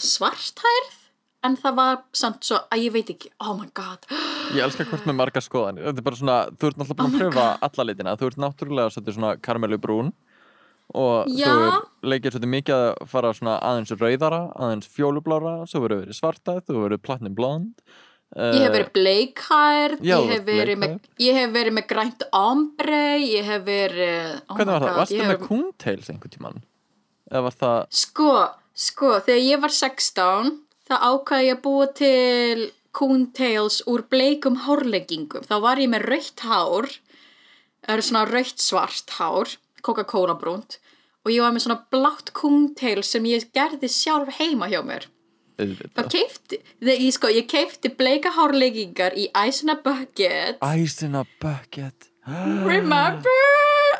svarthærð En það var samt svo að ég veit ekki, oh my god. Ég elskar hvort með marga skoðanir. Þetta er bara svona, þú ert náttúrulega búin Oh að my pröfa alla litina. Þú ert náttúrulega svolítið svona karmelu brún Og Já. þú leikir svolítið mikið að fara svona aðeins rauðara Aðeins fjólublára Svo verður verið svartað, þú verður platinum blond Ég hef verið bleikhærð, Já, ég, hef verið með- ég hef verið með grænt ombre, ég hef verið... Oh Hvernig var það? Varstu ég með coontails einhvern tímann? Eða var það Sko, sko, þegar ég var 16, þá ákvaði ég að búa til coontails úr bleikum hárleggingum. Þá var ég með rautt hár, það eru svona rautt svart hár, Coca-Cola brúnt, og ég var með svona blátt coontail sem ég gerði sjálf heima hjá mér. Ég sko, ég keifti bleika hárleggingar í Ice in a Bucket. Ice in a bucket. Remember?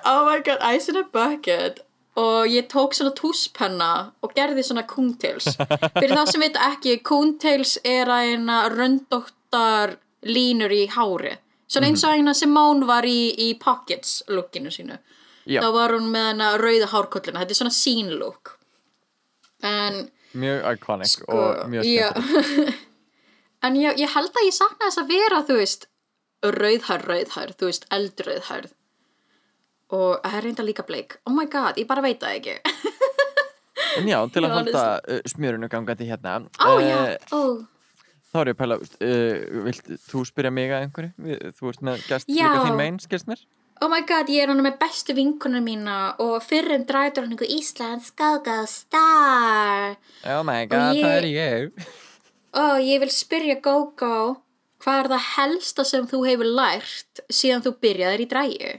Oh my god, Ice in a Bucket. Og ég tók svona túspenna og gerði svona coontails fyrir þá sem veit ekki, coontails er að eina röndóttar línur í hári. Svona eins og eina Simone var í, í pockets lookinu sínu. Já. þá var hún með hana rauða hárkollina. Þetta er svona scene look. En Mjög iconic sko, og mjög já. skemmtilegt en ég, ég held að ég sakna þess að vera þú veist rauðhær, rauðhær, þú veist eldrauðhær og það er reynda líka bleik oh my god, ég bara veit það ekki En já, til að Já, halda uh, smjörunu gangandi hérna ó eh, já, ó Þá er ég að pæla, uh, vilt þú spyrja mig að einhverju? Þú ert með gest Já. líka þín megin, skilst mér? Oh my god, ég er hann með bestu vinkunum mína og fyrrum dræðdróningu Íslands Gaga Star Oh my god, ég- það er ég og ég vil spyrja Gogo hvað er það helsta sem þú hefur lært síðan þú byrjaðir í drægi?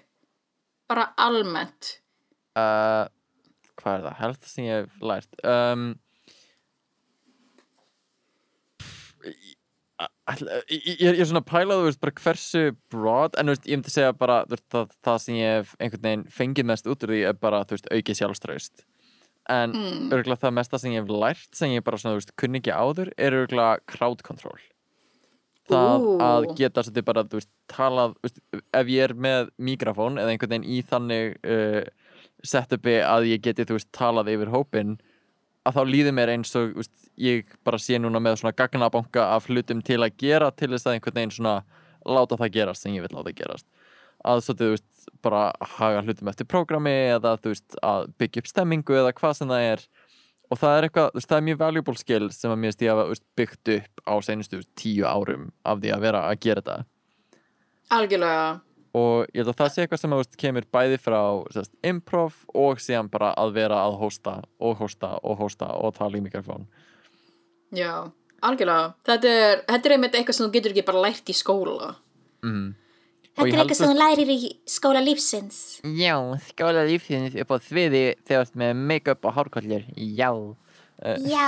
Bara almennt. uh, Hvað er það? Helst sem ég hef lært um, Ég, ég, er svona að pæla þú veist bara hversu broad en veist, ég myndi segja bara veist, það, það sem ég hef einhvern veginn fengið mest út úr því er bara veist, aukið sjálfströst en mm. örgulega það mesta sem ég hef lært sem ég bara svona, kunni ekki áður er örgulega crowd control það Ú. að geta svolítið bara, talað ef ég er með mikrofón eða einhvern veginn í þannig uh, setupi að ég geti, talað yfir hópin að þá líður mér eins og veist, ég bara sé núna með svona gagnabanka af hlutum til að gera til þess að einhvern veginn svona láta það gerast sem ég vil láta gerast. Að svolítið, þú veist, bara haga hlutum eftir prógrami eða þú veist, að byggja upp stemmingu eða hvað sem það er. Og það er eitthvað, þú veist, það er mjög valuable skill sem að mér veist ég hafa byggt upp á veist, tíu árum af því að vera að gera þetta. Algjörlega. Og ég held að það sé eitthvað sem þú veist, kemur bæði frá sérst, improv og síðan bara að vera að hósta og hósta og hósta og tala í mikrofón Já, algjörlega. Þetta er, þetta er einmitt eitthvað sem þú getur ekki bara lært í skóla. mm. Þetta er eitthvað sem þú lærir í skóla lífsins. Já, skóla lífsins upp á sviði þegar þú ert með make-up og hárkollir Já Já.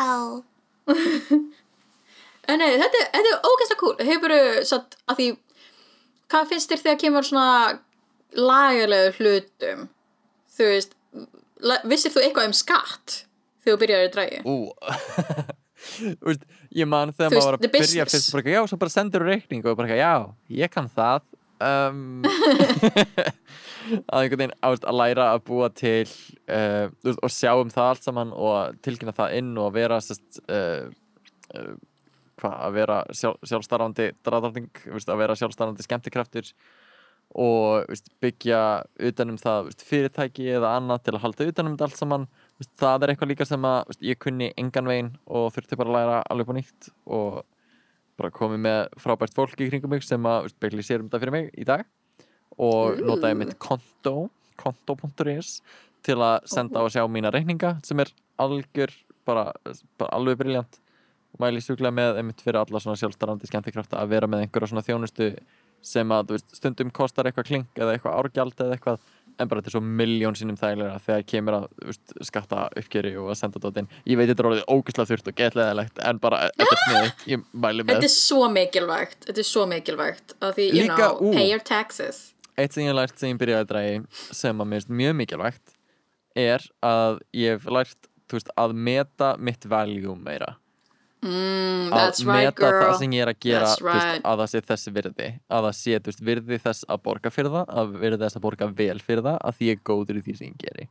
En nei, þetta, er- þetta er ógæslega cool. Hefur satt að því, hvað finnst þér þegar kemur svona lagalegu hlutum? Þú veist, vissir þú eitthvað um skatt þegar þú byrjaði að drægi? Þú ég man þegar Þú maður var að byrja fyrst bara, eitthvað, já, svo bara sendur reikning og bara, já, ég kann það um, að einhvern veginn ást að læra að búa til uh, þú og sjá um það allt saman og tilkynna það inn og vera sest, uh, uh, hvað, að vera sjálf, sjálfstarfandi draðarting, að vera sjálfstarfandi skemmtikraftur og veist, byggja utanum það veist, fyrirtæki eða annað til að halda utanum þetta allt saman. Veist, það er eitthvað líka sem að ég kunni engan veginn og þurfti bara að læra alveg på nýtt og bara komið með frábært fólk í kringum mig sem að byggli sér um þetta fyrir mig í dag og Ú. notaði mitt konto konto.is til að senda og sjá mína reikninga sem er algjör bara, bara alveg briljant mæli sjúklega með einmitt fyrir alla svona sjálfstarandi skemmtikrafta að vera með einhverja svona þjónustu sem að veist, stundum kostar eitthvað klink eða eitthvað árgjald eða eitthvað en bara þetta er svo miljón sinnum þægilega þegar kemur að veist, skatta uppgjöri og að senda þetta inn ég veit þetta er orðið ógæslega þurft og getleðilegt en bara þetta er sniðið, ég mæli með Þetta er svo mikilvægt, þetta er svo mikilvægt að því, you Líka, know, pay your taxes. eitt sem ég lært sem ég byrjaði að drægi sem að mér finnst mjög mikilvægt er að ég hef lært veist, að meta mitt value meira Mm, að that's right meta það sem ég er að gera þú veist, right. að það sé þessi virði að það sé veist, virði þess að borga fyrir það að virði þess að borga vel fyrir það að því ég er góður í því sem ég geri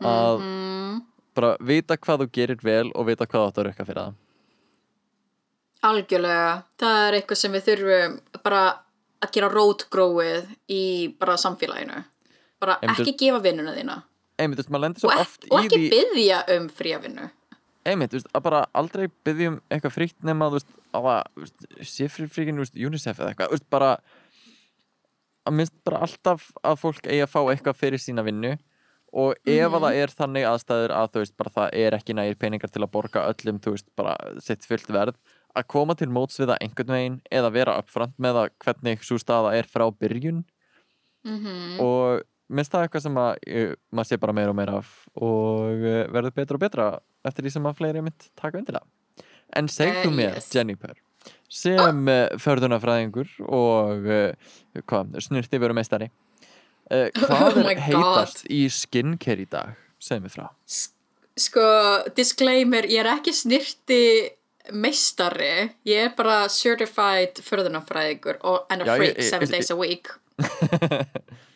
að Mhm. bara vita hvað þú gerir vel og vita hvað þú átt að rukka fyrir það Algjörlega, það er eitthvað sem við þurfum bara að gera rótgróið í bara samfélaginu. Bara Einmitt- ekki gefa vinnuna þína. einmitt, Og, og ekki byggja um fríavinnu. Einmitt, veist, að bara aldrei byggja um eitthvað frítt nema, veist, að veist, UNICEF eða eitthvað, bara að minnst bara alltaf að fólk eigi að fá eitthvað fyrir sína vinnu og ef að það er þannig aðstæður að þú veist, bara það er ekki nægir peningar til að borga öllum, þú veist, bara sitt fullt verð, að koma til móts við það einhvern veginn eða vera uppfront með að hvernig svo staða er frá byrjun Mm og minnst það eitthvað sem að uh, maður sé bara meira og meira af og uh, verður betra og betra eftir því sem að fleiri mynd taka undir það en segðu Eh, mér, yes. Jennifer sem oh. förðunafræðingur og hvað, snurti veru meistari hvað Oh er heitast í skincare í dag segðu mér frá Sko, disclaimer, ég er ekki snirti meistari, ég er bara certified förðunafræðingur og and a Já, ég- freak ég- seven ég- days a week.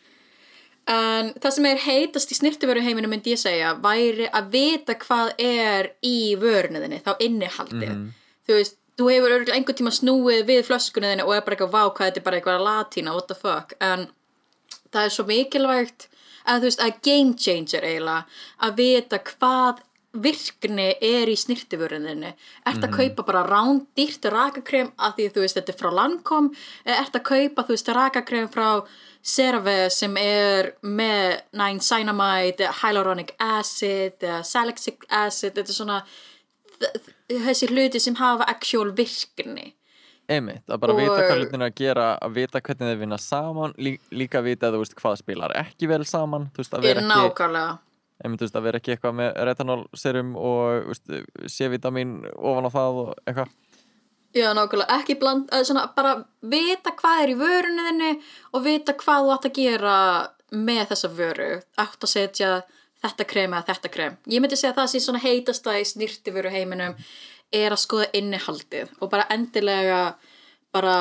en það sem er heitast í snirtiveru heiminu myndi ég segja væri að vita hvað er í vörunniðinni, þá innihaldið. Mhm. Þú veist, þú hefur örgulega einhvern tíma snúið við flöskunniðinni og er bara eitthvað vá hvað þetta er bara eitthvað latína, what the fuck, en það er svo mikilvægt að þú veist, að game changer eiginlega, að vita hvað virkni er í snirtifurðinni ert að kaupa bara rándýrt rakakrem að því þú veist þetta er frá eða ert að kaupa þú veist rakakrem frá CeraVe sem er með niacinamide, eða hyaluronic acid salicylic acid þetta er svona þessi hluti sem hafa actual virkni. Einmitt, að bara Og- vita hvað hlutin er að gera að vita hvernig þeir vinna saman lí, líka vita að þú veist hvað spilar ekki vel saman þú veist að er vera ekki, nákvæmlega. Einmitt, þú veist, að vera ekki eitthvað með retinol serum og þú veist, C-vitamin ofan á það og eitthvað Já, nákvæmlega, ekki bland, eða svona bara vita hvað er í vörunni þinni og vita hvað þú átt að gera með þessa vöru, átt að setja þetta krem eða þetta krem. Ég myndi segja að það sé svona heitasta í snirtiföru heiminum er að skoða innihaldið og bara endilega bara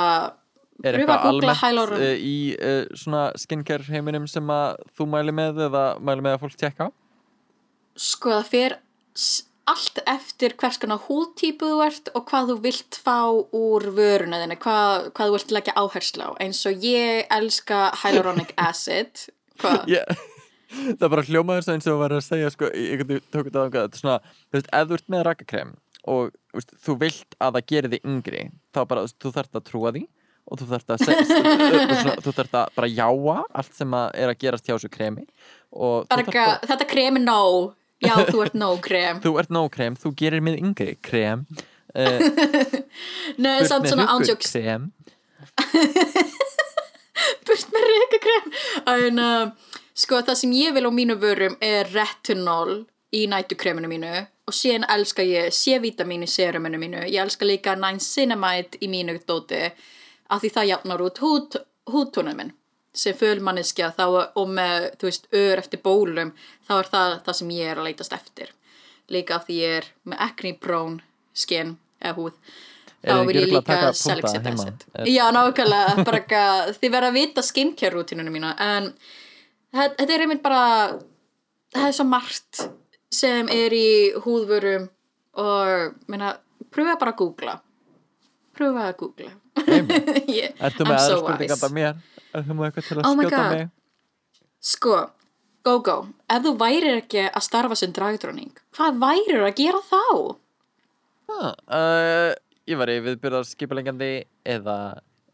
Er eitthvað að almennt uh, í uh, svona skincare heiminum sem að þú mæli með eða mæli með að fólk tjekka á? Sko það s- allt eftir hvers konar húðtípu þú ert og hvað þú vilt fá úr vöruna þinni, hvað, hvað þú vilt leggja áherslu á. Eins og ég elska hyaluronic acid. Hvað? Yeah. það bara hljómaður eins og var að segja sko, veginn tók þetta ángað þetta er svona, þú veist, ef þú ert með rakakrem og veist, þú vilt að það geri þig yngri þá bara, þú þarft að trúa því og þú þarft að segja svona, þú þarft að bara jáa allt sem að er að gerast hjá þessu kremi ekki, þetta krem er nóg. Já, þú ert nóg krem. þú ert nóg krem, þú gerir mig yngri krem uh, Nei, samt svona ándjóks. krem Burt með reykakrem. En, uh, sko, það sem ég vil á mínu vörum er retinol í nætukreminu mínu og síðan elska ég C-vitamin í seruminu mínu. Ég elska líka niacinamide í mínu dóti af því það jafnar út húd, húdtónum minn sem fölmanneskja þá og með, þú veist, ör eftir bólum þá er það það sem ég er að leitast eftir. Líka af því ég er með acne prone skin eða húð þá vil ég að líka acid Er- já, nákvæmlega, bara eitthvað þið verða að vita skincare rútinunum mína en þetta er einmitt bara það er svo margt sem er í húðvörum og meina, pröfa bara að googla. Pröfa að googla. Ég- Ertu með aðra spurningar wise. bara mér? Ertu með eitthvað til að Oh my skjóta God. mig? Sko, go go, ef þú værir ekki að starfa sem dragdróning, hvað værir að gera þá? Ah, uh, ég var í viðbyrðar skipulengjandi eða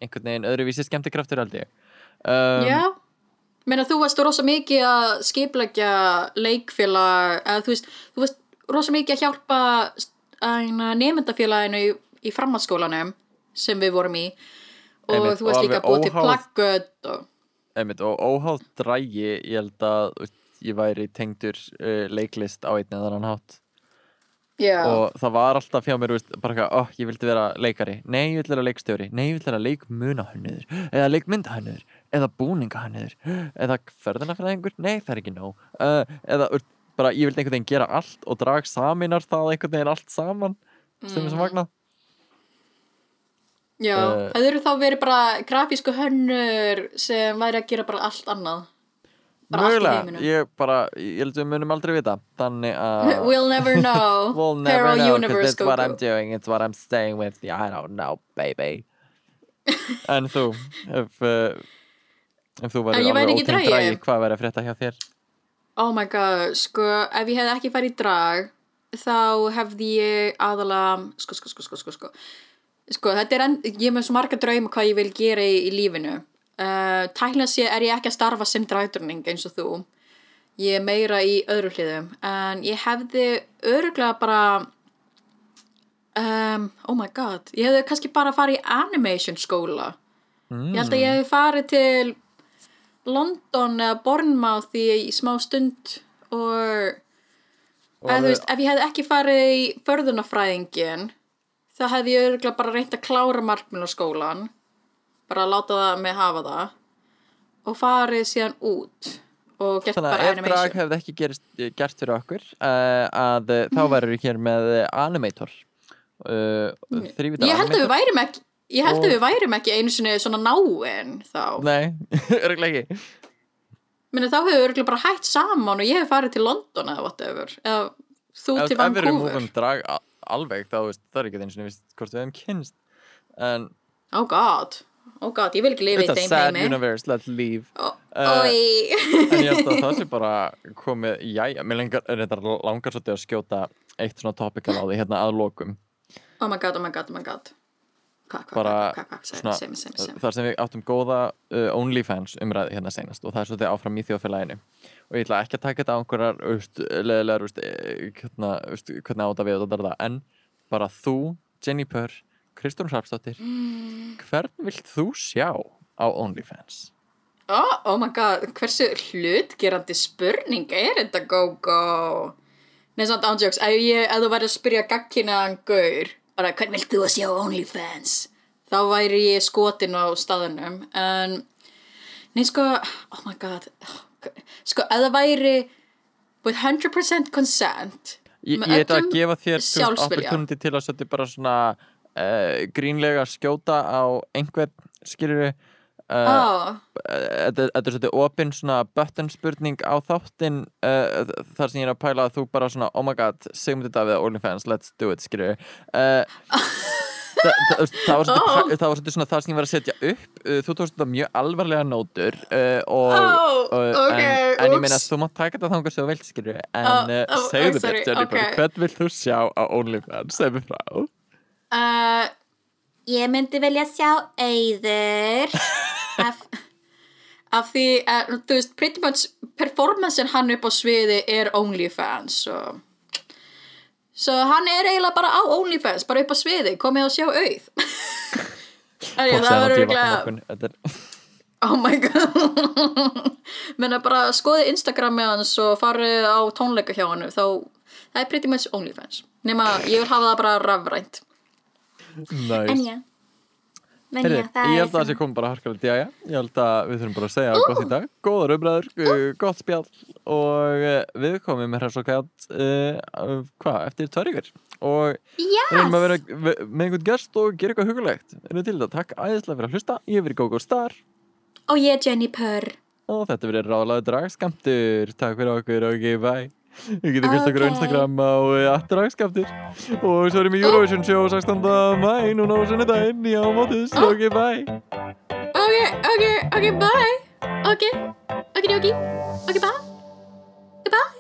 einhvern veginn öðruvísi skemmtikraftur held ég um, Já, meina þú varst rosa mikið að skipleggja leikfélag, eða þú veist, þú varst rosa mikið að hjálpa nefndafélaginu í, í framhaldsskólanum sem við vorum í og Einmitt, þú og líka búa til plaggöt og og óháð drægi ég held að veist, ég væri tengdur uh, leiklist á einn eða annan hátt. Já, og það var alltaf hjá mér veist, bara eitthvað, oh, ég vildi vera leikari. Nei, ég vildi vera leikstjóri, nei, ég vildi vera leikmunahönnur eða leikmyndahönnur eða búningahönnur eða förðunafræðingur, nei, það er ekki nóg. Uh, eða veist, bara, ég vildi einhvern veginn gera allt og drag saminar það einhvern veginn allt saman. Sem er svo magnað já, uh, það eru þá verið bara grafísku hönnur sem væri að gera bara allt annað? Bara allt Mögulega, heiminum? Ég bara, ég held að við munum aldrei vita. Þannig að We'll never know. We'll never Parallel know, because it's what I'm doing It's what I'm staying with. Yeah, I don't know, baby. En þú, ef uh, Ef þú væri alveg í ótengd dragi. Hvað verður að frétta hjá þér? Oh my god, sko, ef ég hef ekki farið í drag þá hefði ég aðalega sko, sko, sko, sko, sko, sko sko, þetta er enn, ég er með svo marga drauma hvað ég vil gera í, í lífinu. Uh, tæknilega sé er ég ekki að starfa sem dragdurning eins og þú. Ég er meira í öðru hliðum. En ég hefði öruglega bara um, oh my god ég hefði kannski bara farið í animation skóla. Mm. ég held að ég hefði farið til London eða Bournemouth í, í smá stund. Og, Og þú við- veist, ef ég hefði ekki farið í förðunafræðingin þá hefði ég örgulega bara reynt að klára markmjölarskólan bara að láta það með hafa það og farið síðan út og gert Þannig bara að ef drag animation hefði ekki gerist, gert fyrir okkur uh, að uh, þá verður við hér með uh, animator. Uh, Þrývitar ég held að við værim ekki ég held Og- að við værim ekki einu sinni svona náin þá. Nei, örgulega ekki. Meni, þá hefur við örgulega bara hætt saman og ég hef farið til London eða whatever eða þú Ef til ef við erum Vancouver. múfum drag alveg þá veist, það er ekki eins og við hvort við hefum kynst En oh god, oh god, ég vil ekki lifa í it's a þeim sad heimi universe, let's leave og, uh, Oi. En ég held að það sé bara komið, jæja, mér reyndar langar svolítið að skjóta eitt svona topikal á því hérna að lokum. Oh my god, oh my god, oh my god. Þar sem við áttum góða uh, OnlyFans umræði hérna senast og það er svolítið áfram í þjóðfélaginu. Og ég ætla ekki að taka þetta á einhverjar, leðilegar, eh, hérna, hvernig á þetta við þetta, en bara þú, Jenny Purr, Kristján Hrafsdóttir, hvern vilt þú sjá á OnlyFans? Oh, oh my god, hversu hlutgerandi spurning er þetta go-go? Nei, samt ándjóks, ef þú væri að spyrja gagkinaðan gaur, bara, hvern vilt þú að sjá OnlyFans? Þá væri ég skotin á staðunum, en, nei, sko, oh my god, sko, ef það væri with 100% consent, Ég, ætla að gefa þér opportunity til að setja bara svona uh, grínlega skjóta á einhvern, skilur við uh, þetta þetta er svolítið opinn svona button spurning á þáttinn uh, þar sem ég er að pæla að þú bara svona oh my god, segjum þetta við OnlyFans, let's do it, við uh, Þa, það, það, var svolítið, Oh. svona það sem ég var að setja upp. Þú tókst þetta mjög alvarlega nótur og, Oh, og, ok, en, en ég meina þú mátt taka þetta þangað sem þú vilt við en Oh, segðu oh, sorry, mér Jennifer, ok. hvern vilt þú sjá á OnlyFans, segðu frá. Ég myndi velja sjá Eyður. af, af því að, þú veist, pretty much performancen hann upp á sviði er OnlyFans og svo hann er eiginlega bara á OnlyFans bara upp á sviði, komið að sjá auð Æ, Fólk það þetta er oh my god menna bara skoði Instagrami hans og farið á tónleika hjá hann þá, það er pretty much OnlyFans nema ég vil hafa það bara rafrænt nice. En já. Já, það ég er held að það sé komið bara harkalegt í aðja Ég held að við þurfum bara að segja gott í dag. Góðar umræður, uh, gott spjall Og uh, við komum með hress og kætt uh, Hvað, eftir tvær ykkur Og við erum að vera ve- með einhvern gest og gera eitthvað hugulegt. Erum til þetta, takk æðislega fyrir að hlusta. Ég hef verið Gógó Star. Og ég er Jenny Purr. Og þetta verið ráðlaðu dragskamtur Takk fyrir okkur og ekki bæ Við getum fylgt okkur á Ok. Instagram á uh, dragskamtur Og svo erum við Eurovision show 16. mæ Núna á sunnudaginn í ámótus ekki bæ ok, ok, ok, bye. Ok, ok, ok, ok, bye